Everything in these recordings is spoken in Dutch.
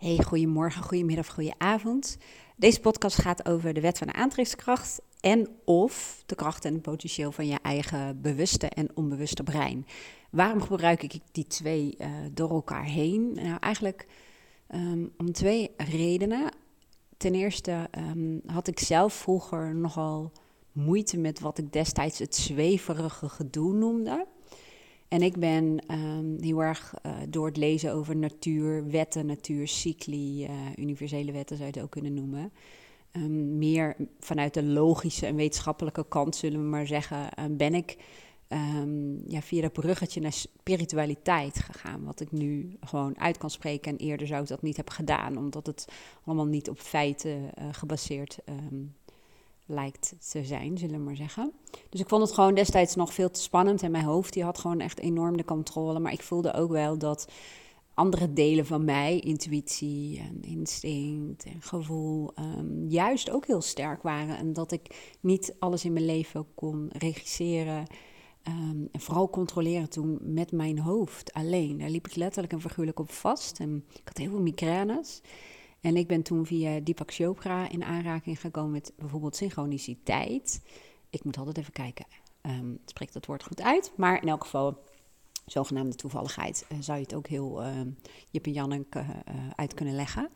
Hey, goedemorgen, goedemiddag, goedenavond. Deze podcast gaat over de wet van de aantrekkingskracht en of de kracht en het potentieel van je eigen bewuste en onbewuste brein. Waarom gebruik ik die twee uh, door elkaar heen? Nou, eigenlijk um, om twee redenen. Ten eerste um, had ik zelf vroeger nogal moeite met wat ik destijds het zweverige gedoe noemde. En ik ben um, heel erg uh, door het lezen over natuur, wetten, natuurcycli, uh, universele wetten zou je het ook kunnen noemen. Um, meer vanuit de logische en wetenschappelijke kant, zullen we maar zeggen, uh, ben ik um, ja, via dat bruggetje naar spiritualiteit gegaan. Wat ik nu gewoon uit kan spreken. En eerder zou ik dat niet hebben gedaan, omdat het allemaal niet op feiten gebaseerd um, lijkt te zijn, zullen we maar zeggen. Dus ik vond het gewoon destijds nog veel te spannend. En mijn hoofd die had gewoon echt enorm de controle. Maar ik voelde ook wel dat andere delen van mij, intuïtie en instinct en gevoel, um, juist ook heel sterk waren. En dat ik niet alles in mijn leven kon regisseren. Um, en vooral controleren toen met mijn hoofd alleen. Daar liep ik letterlijk en figuurlijk op vast. En ik had heel veel migraines. En ik ben toen via Deepak Chopra in aanraking gekomen met bijvoorbeeld synchroniciteit. Ik moet altijd even kijken, um, spreekt dat woord goed uit? Maar in elk geval, zogenaamde toevalligheid, uh, zou je het ook heel uh, Jip en Janneke uh, uit kunnen leggen.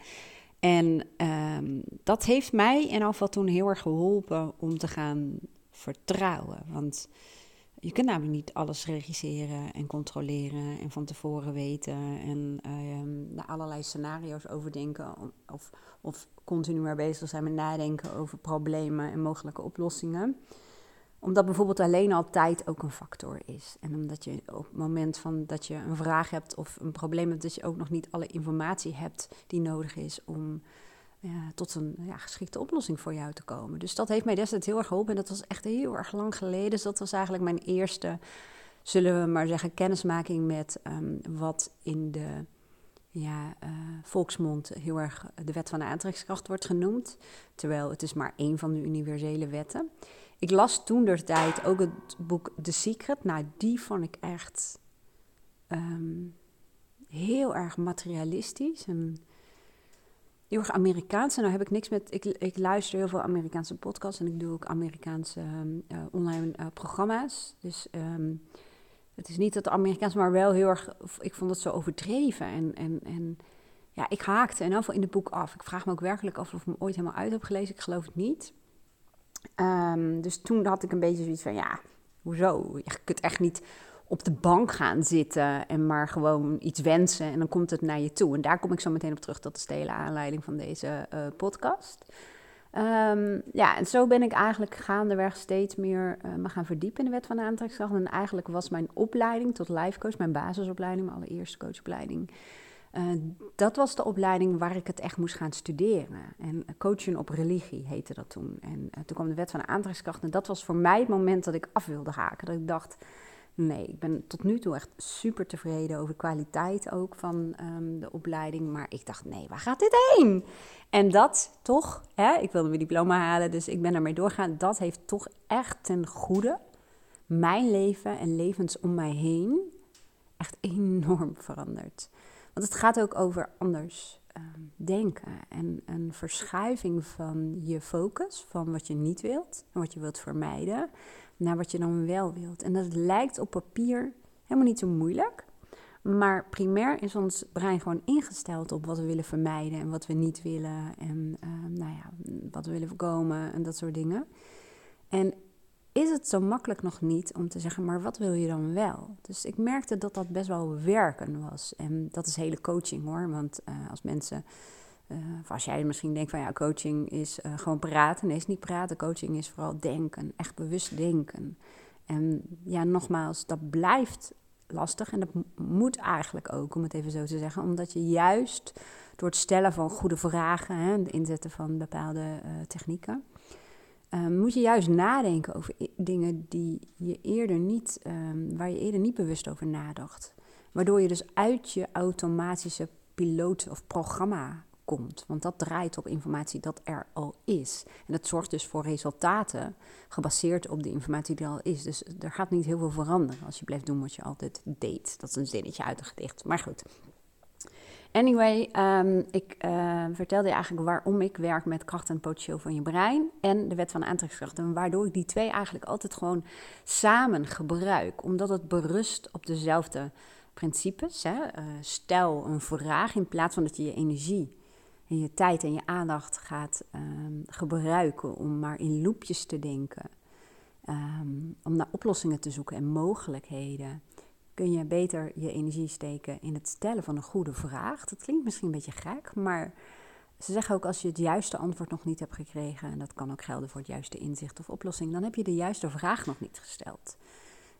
En um, dat heeft mij in afval toen heel erg geholpen om te gaan vertrouwen. Want je kunt namelijk niet alles regisseren en controleren en van tevoren weten en uh, allerlei scenario's overdenken of, of continu maar bezig zijn met nadenken over problemen en mogelijke oplossingen. Omdat bijvoorbeeld alleen al tijd ook een factor is. En omdat je op het moment van dat je een vraag hebt of een probleem hebt, dat je ook nog niet alle informatie hebt die nodig is om tot een ja, geschikte oplossing voor jou te komen. Dus dat heeft mij destijds heel erg geholpen. En dat was echt heel erg lang geleden. Dus dat was eigenlijk mijn eerste, zullen we maar zeggen, kennismaking met um, wat in de ja, uh, volksmond heel erg de wet van de aantrekkingskracht wordt genoemd. Terwijl het is maar één van de universele wetten. Ik las toen der tijd ook het boek The Secret. Nou, die vond ik echt um, heel erg materialistisch. Heel erg Amerikaans. En nou heb ik niks met. Ik, ik luister heel veel Amerikaanse podcasts en ik doe ook Amerikaanse uh, online uh, programma's. Dus um, het is niet dat Amerikaans, maar wel heel erg. Ik vond het zo overdreven. En, en, en ja, ik haakte in ieder in het boek af. Ik vraag me ook werkelijk af of ik me ooit helemaal uit heb gelezen. Ik geloof het niet. Um, dus toen had ik een beetje zoiets van: ja, hoezo? Je kunt echt niet op de bank gaan zitten en maar gewoon iets wensen en dan komt het naar je toe. En daar kom ik zo meteen op terug. Dat is de hele aanleiding van deze uh, podcast. Um, ja, en zo ben ik eigenlijk gaandeweg steeds meer uh, me gaan verdiepen in de wet van de aantrekkingskracht. En eigenlijk was mijn opleiding tot life coach, mijn basisopleiding, mijn allereerste coachopleiding, uh, dat was de opleiding waar ik het echt moest gaan studeren. En coachen op religie heette dat toen. En toen kwam de wet van de aantrekkingskracht. En dat was voor mij het moment dat ik af wilde haken. Dat ik dacht, Nee, ik ben tot nu toe echt super tevreden over de kwaliteit ook van um, de opleiding. Maar ik dacht, nee, waar gaat dit heen? En dat toch, hè, ik wilde mijn diploma halen, dus ik ben ermee doorgaan. Dat heeft toch echt ten goede mijn leven en levens om mij heen echt enorm veranderd. Want het gaat ook over anders um, denken en een verschuiving van je focus, van wat je niet wilt en wat je wilt vermijden naar wat je dan wel wilt. En dat lijkt op papier helemaal niet zo moeilijk. Maar primair is ons brein gewoon ingesteld op wat we willen vermijden en wat we niet willen. En uh, nou ja, wat we willen voorkomen en dat soort dingen. En is het zo makkelijk nog niet om te zeggen, maar wat wil je dan wel? Dus ik merkte dat dat best wel werken was. En dat is hele coaching hoor. Want uh, als mensen of als jij misschien denkt van ja, coaching is uh, gewoon praten. Nee, is niet praten. Coaching is vooral denken, echt bewust denken. En ja, nogmaals, dat blijft lastig en dat moet eigenlijk ook, om het even zo te zeggen. Omdat je juist door het stellen van goede vragen, hè, het inzetten van bepaalde uh, technieken, moet je juist nadenken over dingen die je eerder niet, um, waar je eerder niet bewust over nadacht. Waardoor je dus uit je automatische piloot of programma komt. Want dat draait op informatie dat er al is. En dat zorgt dus voor resultaten gebaseerd op de informatie die er al is. Dus er gaat niet heel veel veranderen als je blijft doen wat je altijd deed. Dat is een zinnetje uit een gedicht. Maar goed. Anyway, ehm, ik uh, vertelde je eigenlijk waarom ik werk met kracht en potentieel van je brein en de wet van aantrekkingskracht. En waardoor ik die twee eigenlijk altijd gewoon samen gebruik, omdat het berust op dezelfde principes. Hè? Uh, stel een vraag in plaats van dat je je energie en je tijd en je aandacht gaat um, gebruiken om maar in loopjes te denken, um, om naar oplossingen te zoeken en mogelijkheden kun je beter je energie steken in het stellen van een goede vraag. Dat klinkt misschien een beetje gek, maar ze zeggen ook als je het juiste antwoord nog niet hebt gekregen, en dat kan ook gelden voor het juiste inzicht of oplossing, dan heb je de juiste vraag nog niet gesteld.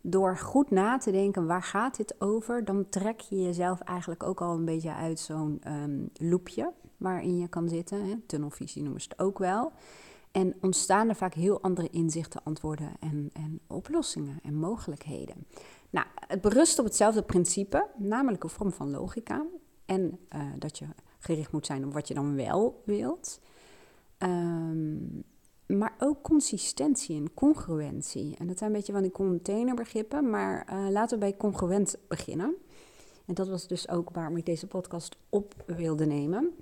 Door goed na te denken, waar gaat dit over, dan trek je jezelf eigenlijk ook al een beetje uit zo'n um, loopje waarin je kan zitten. Hè? Tunnelvisie noemen ze het ook wel. En ontstaan er vaak heel andere inzichten, antwoorden en, en oplossingen en mogelijkheden. Nou, het berust op hetzelfde principe, namelijk een vorm van logica. En uh, dat je gericht moet zijn op wat je dan wel wilt. Um, maar ook consistentie en congruentie. En dat zijn een beetje van die containerbegrippen, maar uh, laten we bij congruent beginnen. En dat was dus ook waarom ik deze podcast op wilde nemen.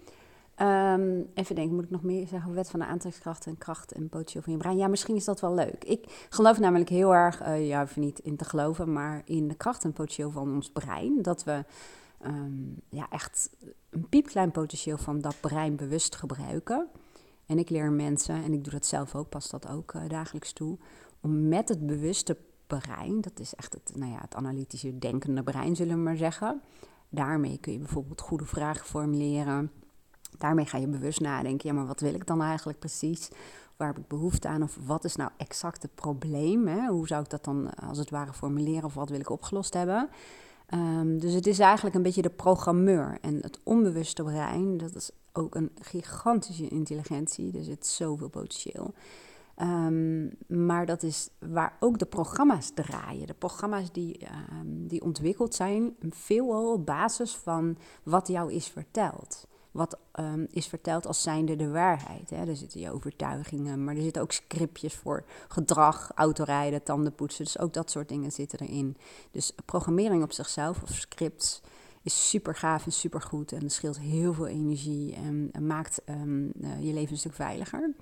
Um, even denken, moet ik nog meer zeggen? Wet van de aantrekkingskracht en kracht en potentieel van je brein. Ja, misschien is dat wel leuk. Ik geloof namelijk heel erg, uh, ja, even niet in te geloven, maar in de kracht en potentieel van ons brein. Dat we um, ja, echt een piepklein potentieel van dat brein bewust gebruiken. En ik leer mensen, en ik doe dat zelf ook, pas dat ook uh, dagelijks toe, om met het bewuste brein, dat is echt het, nou ja, het analytische denkende brein, zullen we maar zeggen. Daarmee kun je bijvoorbeeld goede vragen formuleren Daarmee ga je bewust nadenken, ja, maar wat wil ik dan eigenlijk precies? Waar heb ik behoefte aan? Of wat is nou exact het probleem? Hoe zou ik dat dan eh, als het ware formuleren? Of wat wil ik opgelost hebben? Um, dus het is eigenlijk een beetje de programmeur. En het onbewuste brein, dat is ook een gigantische intelligentie. Er zit zoveel potentieel. Um, maar dat is waar ook de programma's draaien. De programma's die, um, die ontwikkeld zijn, veelal op basis van wat jou is verteld wat um, is verteld als zijnde de waarheid. Hè. Er zitten je overtuigingen, maar er zitten ook scriptjes voor gedrag, autorijden, tandenpoetsen. Dus ook dat soort dingen zitten erin. Dus programmering op zichzelf of scripts is super gaaf en super goed. En scheelt heel veel energie en, maakt um, uh, je leven een stuk veiliger.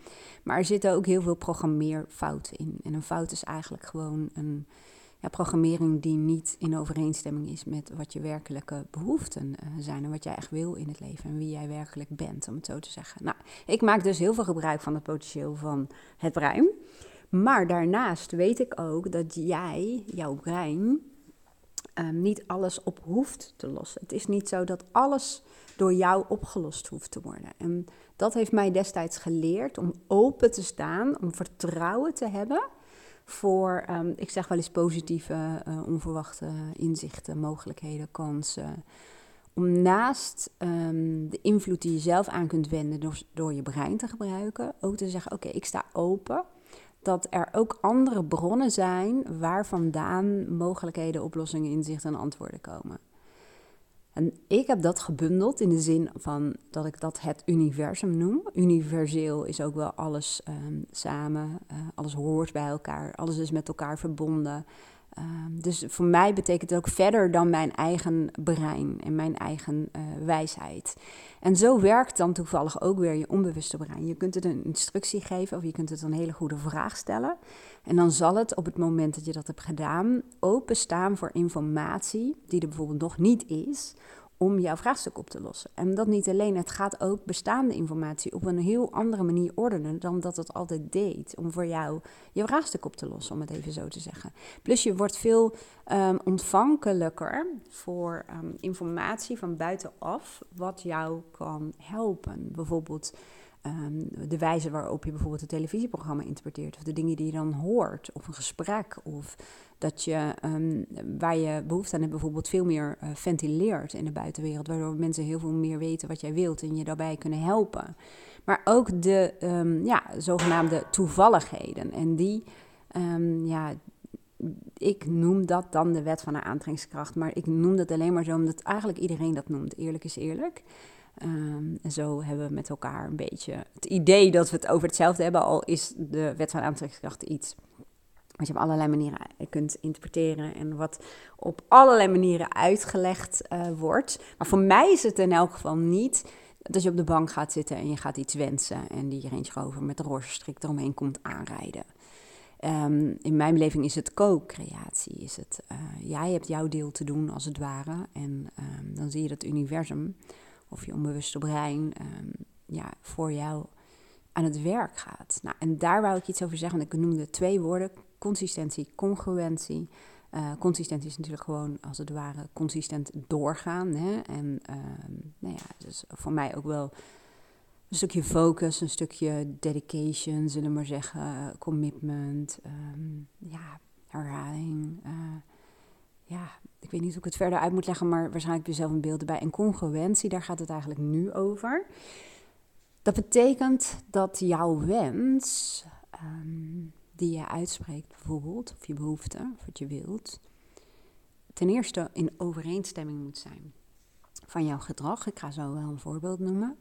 Maar er zitten ook heel veel programmeerfouten in. En een fout is eigenlijk gewoon een ja, programmering die niet in overeenstemming is met wat je werkelijke behoeften uh, zijn en wat jij echt wil in het leven en wie jij werkelijk bent, om het zo te zeggen. Nou, ik maak dus heel veel gebruik van het potentieel van het brein. Maar daarnaast weet ik ook dat jij, jouw brein, um, niet alles op hoeft te lossen. Het is niet zo dat alles door jou opgelost hoeft te worden. En dat heeft mij destijds geleerd om open te staan, om vertrouwen te hebben voor, um, ik zeg wel eens positieve, uh, onverwachte inzichten, mogelijkheden, kansen. Om naast um, de invloed die je zelf aan kunt wenden door, door je brein te gebruiken, ook te zeggen: Oké, ik sta open. Dat er ook andere bronnen zijn waar vandaan mogelijkheden, oplossingen, inzichten en antwoorden komen. En ik heb dat gebundeld in de zin van dat ik dat het universum noem. Universeel is ook wel alles um, samen, uh, alles hoort bij elkaar, alles is met elkaar verbonden. Um, dus voor mij betekent het ook verder dan mijn eigen brein en mijn eigen uh, wijsheid. En zo werkt dan toevallig ook weer je onbewuste brein. Je kunt het een instructie geven of je kunt het een hele goede vraag stellen. En dan zal het op het moment dat je dat hebt gedaan openstaan voor informatie die er bijvoorbeeld nog niet is, om jouw vraagstuk op te lossen. En dat niet alleen, het gaat ook bestaande informatie op een heel andere manier ordenen dan dat het altijd deed. Om voor jou je vraagstuk op te lossen, om het even zo te zeggen. Plus je wordt veel um, ontvankelijker voor um, informatie van buitenaf, wat jou kan helpen. Bijvoorbeeld Um, de wijze waarop je bijvoorbeeld een televisieprogramma interpreteert, of de dingen die je dan hoort, of een gesprek, of dat je um, waar je behoefte aan hebt, bijvoorbeeld veel meer uh, ventileert in de buitenwereld, waardoor mensen heel veel meer weten wat jij wilt en je daarbij kunnen helpen. Maar ook de um, ja, zogenaamde toevalligheden. En die, ja, ik noem dat dan de wet van de aantrekkingskracht, maar ik noem dat alleen maar zo omdat eigenlijk iedereen dat noemt. Eerlijk is eerlijk. Um, en zo hebben we met elkaar een beetje het idee dat we het over hetzelfde hebben, al is de wet van aantrekkingskracht iets wat je op allerlei manieren kunt interpreteren en wat op allerlei manieren uitgelegd uh, wordt. Maar voor mij is het in elk geval niet dat je op de bank gaat zitten en je gaat iets wensen en die Range Rover met de roze strik eromheen komt aanrijden. Um, in mijn beleving is het co-creatie. Is het, uh, jij hebt jouw deel te doen als het ware. En um, dan zie je dat universum of je onbewuste brein um, ja, voor jou aan het werk gaat. Nou, en daar wou ik iets over zeggen, want ik noemde twee woorden: consistentie, congruentie. Uh, consistentie is natuurlijk gewoon als het ware consistent doorgaan. Hè? En nou ja, dus voor mij ook wel een stukje focus, een stukje dedication, zullen we maar zeggen, commitment, um, ja, herhaling. Uh, ja, ik weet niet hoe ik het verder uit moet leggen, maar waarschijnlijk heb je zelf een beeld erbij. En congruentie, daar gaat het eigenlijk nu over. Dat betekent dat jouw wens, um, die je uitspreekt bijvoorbeeld, of je behoefte, of wat je wilt, ten eerste in overeenstemming moet zijn van jouw gedrag. Ik ga zo wel een voorbeeld noemen.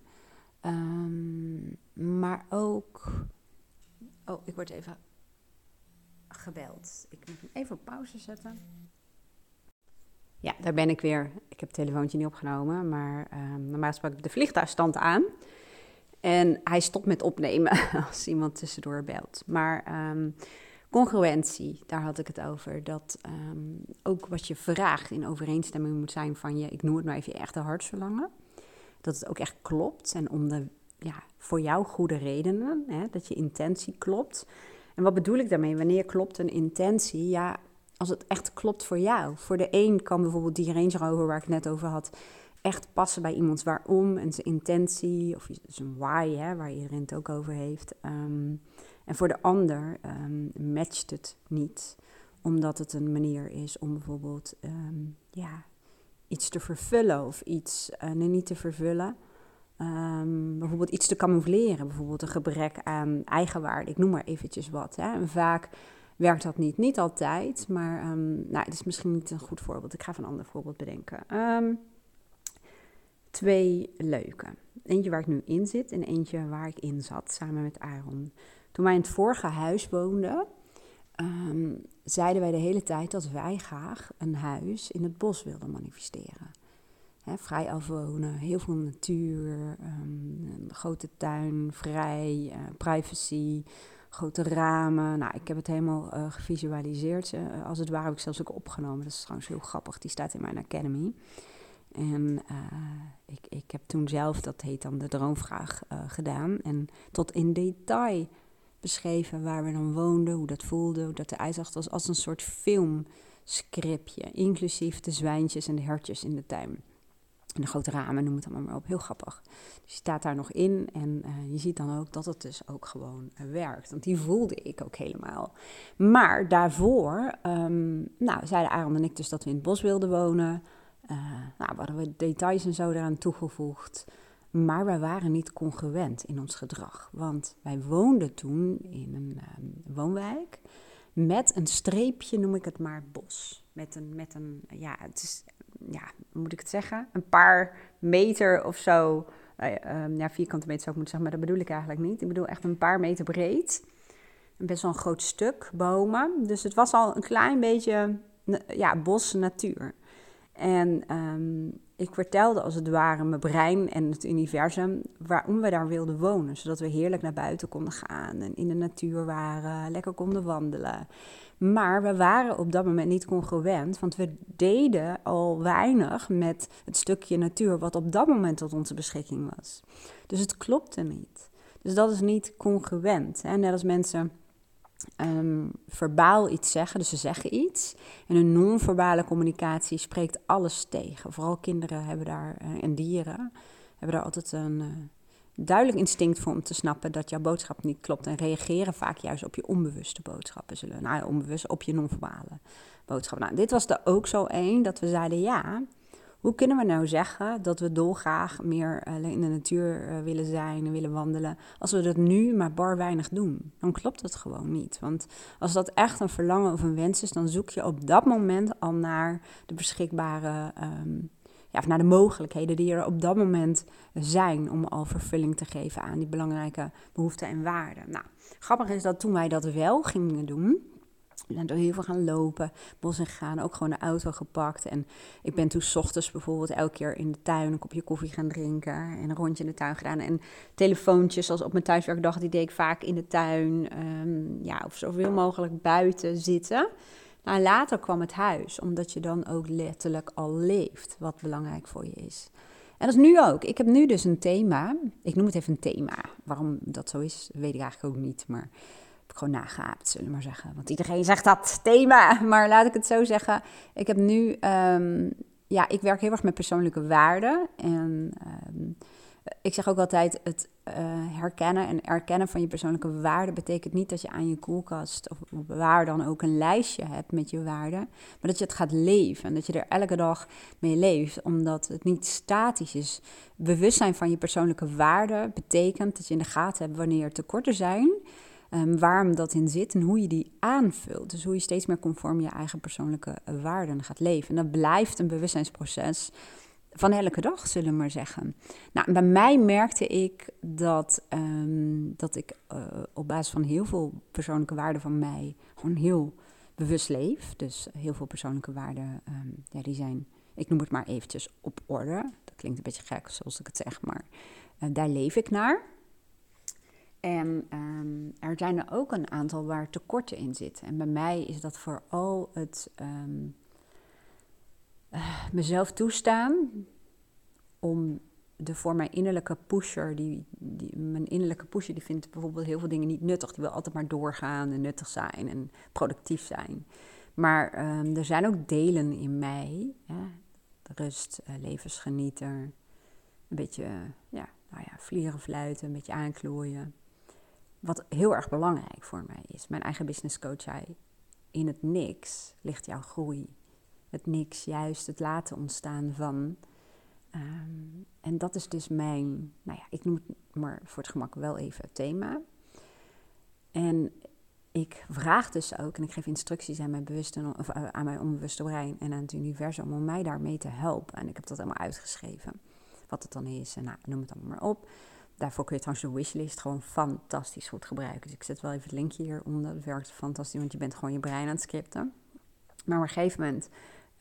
Um, maar ook. Oh, ik word even gebeld. Ik moet hem even op pauze zetten. Ja, daar ben ik weer. Ik heb het telefoontje niet opgenomen, maar um, normaal ik de vliegtuigstand aan. En hij stopt met opnemen als iemand tussendoor belt. Maar um, congruentie, daar had ik het over. Dat um, ook wat je vraagt in overeenstemming moet zijn van je, ik noem het maar even, je echte hartsverlangen dat het ook echt klopt en om de, ja, voor jou goede redenen, hè, dat je intentie klopt. En wat bedoel ik daarmee? Wanneer klopt een intentie? Ja, als het echt klopt voor jou. Voor de een kan bijvoorbeeld die Range Rover waar ik net over had, echt passen bij iemands waarom en zijn intentie, of zijn why, hè, waar iedereen het ook over heeft. Um, en voor de ander um, matcht het niet, omdat het een manier is om bijvoorbeeld um, ja, iets te vervullen of iets uh, niet te vervullen. Bijvoorbeeld iets te camoufleren, bijvoorbeeld een gebrek aan eigenwaarde. Ik noem maar eventjes wat. Hè. En vaak werkt dat niet, niet altijd, maar um, nou, het is misschien niet een goed voorbeeld. Ik ga even een ander voorbeeld bedenken. Um, twee leuke. Eentje waar ik nu in zit en eentje waar ik in zat, samen met Aaron. Toen wij in het vorige huis woonden, um, zeiden wij de hele tijd dat wij graag een huis in het bos wilden manifesteren. Vrij afwonen, heel veel natuur, een grote tuin, vrij, uh, privacy, grote ramen. Nou, ik heb het helemaal uh, gevisualiseerd. Uh, als het ware heb ik zelfs ook opgenomen. Dat is trouwens heel grappig. Die staat in mijn academy. En ik, ik heb toen zelf, dat heet dan de droomvraag, gedaan. En tot in detail beschreven waar we dan woonden, hoe dat voelde, hoe dat eruit zag. als een soort filmscriptje, inclusief de zwijntjes en de hertjes in de tuin. En de grote ramen, noem het allemaal maar op. Heel grappig. Dus je staat daar nog in en uh, je ziet dan ook dat het dus ook gewoon uh, werkt. Want die voelde ik ook helemaal. Maar daarvoor, um, nou, zeiden Aaron en ik dus dat we in het bos wilden wonen. Uh, nou, hadden we details en zo eraan toegevoegd. Maar wij waren niet congruent in ons gedrag. Want wij woonden toen in een um, woonwijk met een streepje, noem ik het maar, bos. Met een, met een ja, het is, ja, moet ik het zeggen? Een paar meter of zo. Uh, um, ja, vierkante meter zou ik moeten zeggen, maar dat bedoel ik eigenlijk niet. Ik bedoel echt een paar meter breed. Best wel een groot stuk bomen. Dus het was al een klein beetje ja, bos, natuur. En um, ik vertelde als het ware mijn brein en het universum waarom we daar wilden wonen. Zodat we heerlijk naar buiten konden gaan en in de natuur waren, lekker konden wandelen. Maar we waren op dat moment niet congruent, want we deden al weinig met het stukje natuur wat op dat moment tot onze beschikking was. Dus het klopte niet. Dus dat is niet congruent. Hè? Net als mensen um, verbaal iets zeggen, dus ze zeggen iets. En een non-verbale communicatie spreekt alles tegen. Vooral kinderen hebben daar, uh, en dieren, hebben daar altijd een uh, duidelijk instinct voor om te snappen dat jouw boodschap niet klopt. En reageren vaak juist op je onbewuste boodschappen. Zullen, nou onbewust op je non-verbale boodschappen. Nou, dit was er ook zo één dat we zeiden ja. Hoe kunnen we nou zeggen dat we dolgraag meer uh, in de natuur uh, willen zijn en willen wandelen, als we dat nu maar bar weinig doen? Dan klopt het gewoon niet. Want als dat echt een verlangen of een wens is, dan zoek je op dat moment al naar de beschikbare, um, ja, of naar de mogelijkheden die er op dat moment zijn om al vervulling te geven aan die belangrijke behoeften en waarden. Nou, grappig is dat toen wij dat wel gingen doen, We zijn door heel veel gaan lopen, bos in gegaan, ook gewoon de auto gepakt. En ik ben toen ochtends bijvoorbeeld elke keer in de tuin een kopje koffie gaan drinken. En een rondje in de tuin gedaan. En telefoontjes, zoals op mijn thuiswerkdag, die deed ik vaak in de tuin. Um, ja, of zoveel mogelijk buiten zitten. Nou, later kwam het huis, omdat je dan ook letterlijk al leeft, wat belangrijk voor je is. En dat is nu ook. Ik heb nu dus een thema. Ik noem het even een thema. Waarom dat zo is, weet ik eigenlijk ook niet. Maar heb ik gewoon nagaapt, zullen we maar zeggen. Want iedereen zegt dat thema. Maar laat ik het zo zeggen. Ik heb nu. Um, ja, ik werk heel erg met persoonlijke waarden. En um, ik zeg ook altijd, het herkennen en erkennen van je persoonlijke waarden betekent niet dat je aan je koelkast of waar dan ook een lijstje hebt met je waarden, maar dat je het gaat leven en dat je er elke dag mee leeft, omdat het niet statisch is. Bewustzijn van je persoonlijke waarden betekent dat je in de gaten hebt wanneer er tekorten zijn, um, waarom dat in zit en hoe je die aanvult. Dus hoe je steeds meer conform je eigen persoonlijke waarden gaat leven. En dat blijft een bewustzijnsproces van elke dag, zullen we maar zeggen. Nou, bij mij merkte ik dat, um, dat ik uh, op basis van heel veel persoonlijke waarden van mij gewoon heel bewust leef. Dus heel veel persoonlijke waarden, um, ja, die zijn, ik noem het maar eventjes op orde. Dat klinkt een beetje gek zoals ik het zeg, maar uh, daar leef ik naar. En um, er zijn er ook een aantal waar tekorten in zitten. En bij mij is dat vooral het uh, mezelf toestaan om de voor mijn innerlijke pusher, die, die, mijn innerlijke pusher die vindt bijvoorbeeld heel veel dingen niet nuttig. Die wil altijd maar doorgaan en nuttig zijn en productief zijn. Maar um, er zijn ook delen in mij, rust, uh, levensgenieter, een beetje ja, nou ja, vliegen, fluiten, een beetje aanklooien. Wat heel erg belangrijk voor mij is. Mijn eigen business coach zei, in het niks ligt jouw groei het niks, juist het laten ontstaan van. Um, en dat is dus mijn, nou ja, ik noem het maar voor het gemak wel even het thema. En ik vraag dus ook, en ik geef instructies aan mijn, bewuste, of eh, aan mijn onbewuste brein en aan het universum om mij daarmee te helpen. En ik heb dat helemaal uitgeschreven, wat het dan is. En nou, noem het allemaal maar op. Daarvoor kun je trouwens de wishlist gewoon fantastisch goed gebruiken. Dus ik zet wel even het linkje hieronder. Dat werkt fantastisch, want je bent gewoon je brein aan het scripten. Maar op een gegeven moment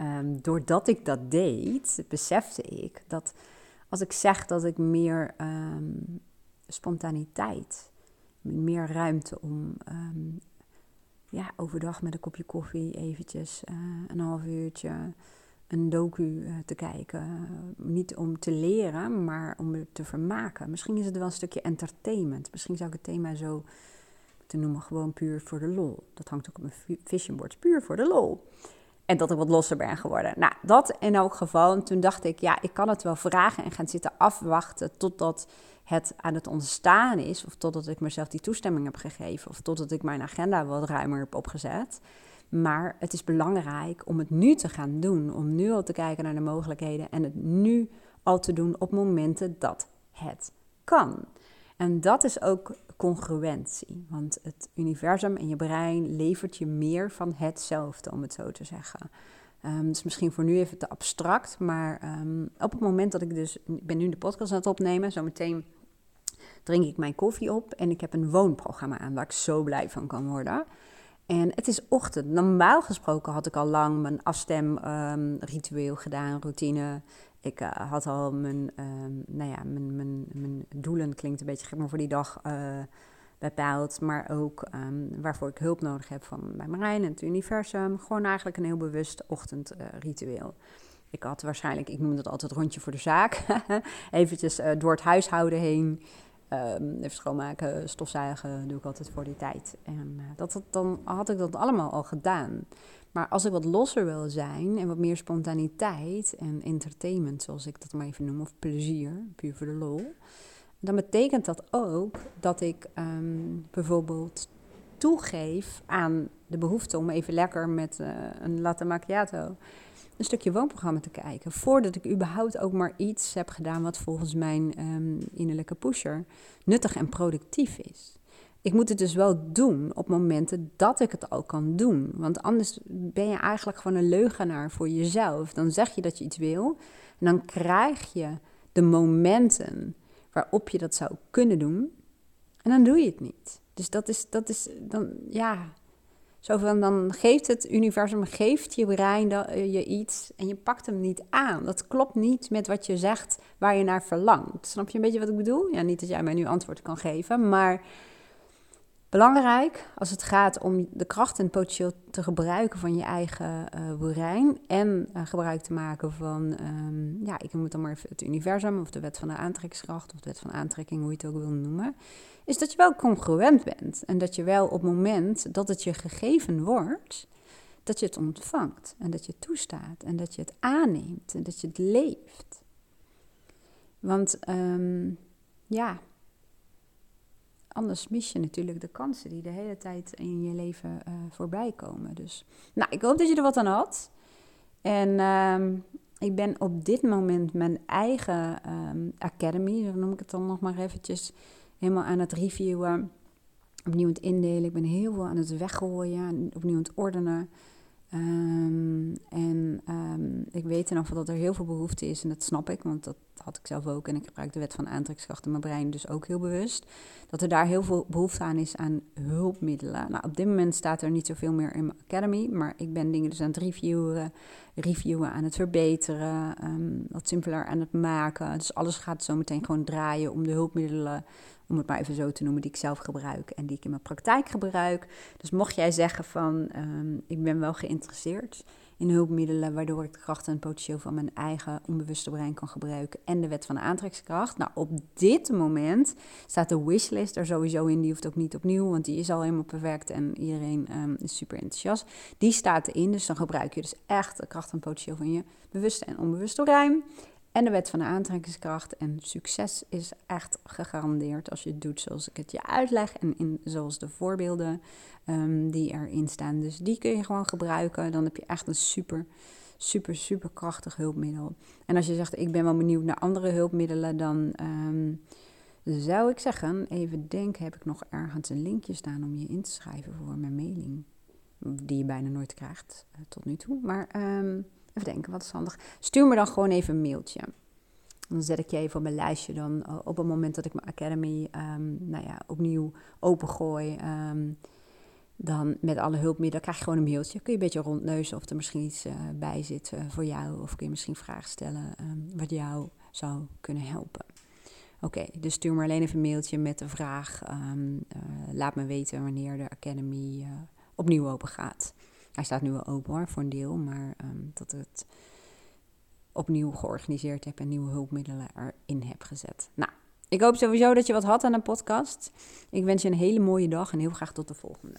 Um, doordat ik dat deed, besefte ik dat als ik zeg dat ik meer um, spontaniteit, meer ruimte om um, ja, overdag met een kopje koffie eventjes uh, een half uurtje een docu uh, te kijken. Niet om te leren, maar om me te vermaken. Misschien is het wel een stukje entertainment. Misschien zou ik het thema zo te noemen, gewoon puur voor de lol. Dat hangt ook op mijn vision board, puur voor de lol. En dat ik wat losser ben geworden. Nou, dat in elk geval. En toen dacht ik, ja, ik kan het wel vragen en gaan zitten afwachten totdat het aan het ontstaan is. Of totdat ik mezelf die toestemming heb gegeven. Of totdat ik mijn agenda wat ruimer heb opgezet. Maar het is belangrijk om het nu te gaan doen. Om nu al te kijken naar de mogelijkheden. En het nu al te doen op momenten dat het kan. En dat is ook congruentie. Want het universum en je brein levert je meer van hetzelfde, om het zo te zeggen. Um, is misschien voor nu even te abstract, maar um, op het moment dat ik dus, ik ben nu de podcast aan het opnemen, zometeen drink ik mijn koffie op en ik heb een woonprogramma aan waar ik zo blij van kan worden. En het is ochtend. Normaal gesproken had ik al lang mijn afstemritueel gedaan, routine. Ik uh, had al mijn, uh, nou ja, mijn, mijn, mijn doelen, klinkt een beetje gek, maar voor die dag uh, bepaald. Maar ook um, waarvoor ik hulp nodig heb van mijn brein en het universum. Gewoon eigenlijk een heel bewust ochtendritueel. ik had waarschijnlijk, ik noem dat altijd rondje voor de zaak. Eventjes door het huishouden heen. Um, even schoonmaken, stofzuigen doe ik altijd voor die tijd. En dat, dat, dan had ik dat allemaal al gedaan. Maar als ik wat losser wil zijn en wat meer spontaniteit en entertainment, zoals ik dat maar even noem, of plezier, puur voor de lol, dan betekent dat ook dat ik um, bijvoorbeeld toegeef aan de behoefte om even lekker met uh, een latte macchiato een stukje woonprogramma te kijken. Voordat ik überhaupt ook maar iets heb gedaan wat volgens mijn um, innerlijke pusher nuttig en productief is. Ik moet het dus wel doen op momenten dat ik het al kan doen. Want anders ben je eigenlijk gewoon een leugenaar voor jezelf. Dan zeg je dat je iets wil en dan krijg je de momenten waarop je dat zou kunnen doen en dan doe je het niet. Dus dat is, dat is dan, ja, Zo van, dan geeft het universum, geeft je brein eh, je iets en je pakt hem niet aan. Dat klopt niet met wat je zegt waar je naar verlangt. Snap je een beetje wat ik bedoel? Ja, niet dat jij mij nu antwoord kan geven, maar belangrijk als het gaat om de kracht en potentieel te gebruiken van je eigen uh, en uh, gebruik te maken van, um, ja, ik moet dan maar even het universum of de wet van de aantrekkingskracht of de wet van aantrekking, hoe je het ook wil noemen, is dat je wel congruent bent en dat je wel op het moment dat het je gegeven wordt, dat je het ontvangt en dat je het toestaat en dat je het aanneemt en dat je het leeft. Want um, ja, anders mis je natuurlijk de kansen die de hele tijd in je leven uh, voorbij komen. Dus nou, ik hoop dat je er wat aan had. En uh, ik ben op dit moment mijn eigen um, academy, zo noem ik het dan nog maar eventjes, helemaal aan het reviewen. Opnieuw aan het indelen. Ik ben heel veel aan het weggooien, opnieuw aan het ordenen. Um, en ik weet in ieder geval dat er heel veel behoefte is en dat snap ik, want dat had ik zelf ook. En ik gebruik de wet van aantrekkingskracht in mijn brein dus ook heel bewust. Dat er daar heel veel behoefte aan is aan hulpmiddelen. Nou, op dit moment staat er niet zoveel meer in mijn academy, maar ik ben dingen dus aan het reviewen, reviewen aan het verbeteren, um, wat simpeler aan het maken. Dus alles gaat zo meteen gewoon draaien om de hulpmiddelen om het maar even zo te noemen, die ik zelf gebruik en die ik in mijn praktijk gebruik. Dus mocht jij zeggen van, um, ik ben wel geïnteresseerd in hulpmiddelen, waardoor ik de kracht en potentieel van mijn eigen onbewuste brein kan gebruiken en de wet van de aantrekkingskracht. Nou, op dit moment staat de wishlist er sowieso in, die hoeft ook niet opnieuw, want die is al helemaal perfect en iedereen um, is super enthousiast. Die staat erin, dus dan gebruik je dus echt de kracht en potentieel van je bewuste en onbewuste brein. En de wet van de aantrekkingskracht. En succes is echt gegarandeerd als je het doet zoals ik het je uitleg. En in, zoals de voorbeelden um, die erin staan. Dus die kun je gewoon gebruiken. Dan heb je echt een super, super, super krachtig hulpmiddel. En als je zegt, ik ben wel benieuwd naar andere hulpmiddelen, dan um, zou ik zeggen, even denken, heb ik nog ergens een linkje staan om je in te schrijven voor mijn mailing. Die je bijna nooit krijgt uh, tot nu toe. Maar... Um, Denken, wat is handig? Stuur me dan gewoon even een mailtje. Dan zet ik je even op mijn lijstje dan eh, op het moment dat ik mijn academy um, nou ja, opnieuw opengooi. Um, dan met alle hulpmiddelen krijg je gewoon een mailtje. Kun je een beetje rondneuzen of er misschien iets uh, bij zit uh, voor jou. Of kun je misschien vragen stellen um, wat jou zou kunnen helpen. Oké, dus stuur me alleen even een mailtje met de vraag. Laat me weten wanneer de Academy opnieuw open gaat. Hij staat nu wel open hoor, voor een deel, maar um, dat het opnieuw georganiseerd heb en nieuwe hulpmiddelen erin heb gezet. Nou, ik hoop sowieso dat je wat had aan een podcast. Ik wens je een hele mooie dag en heel graag tot de volgende.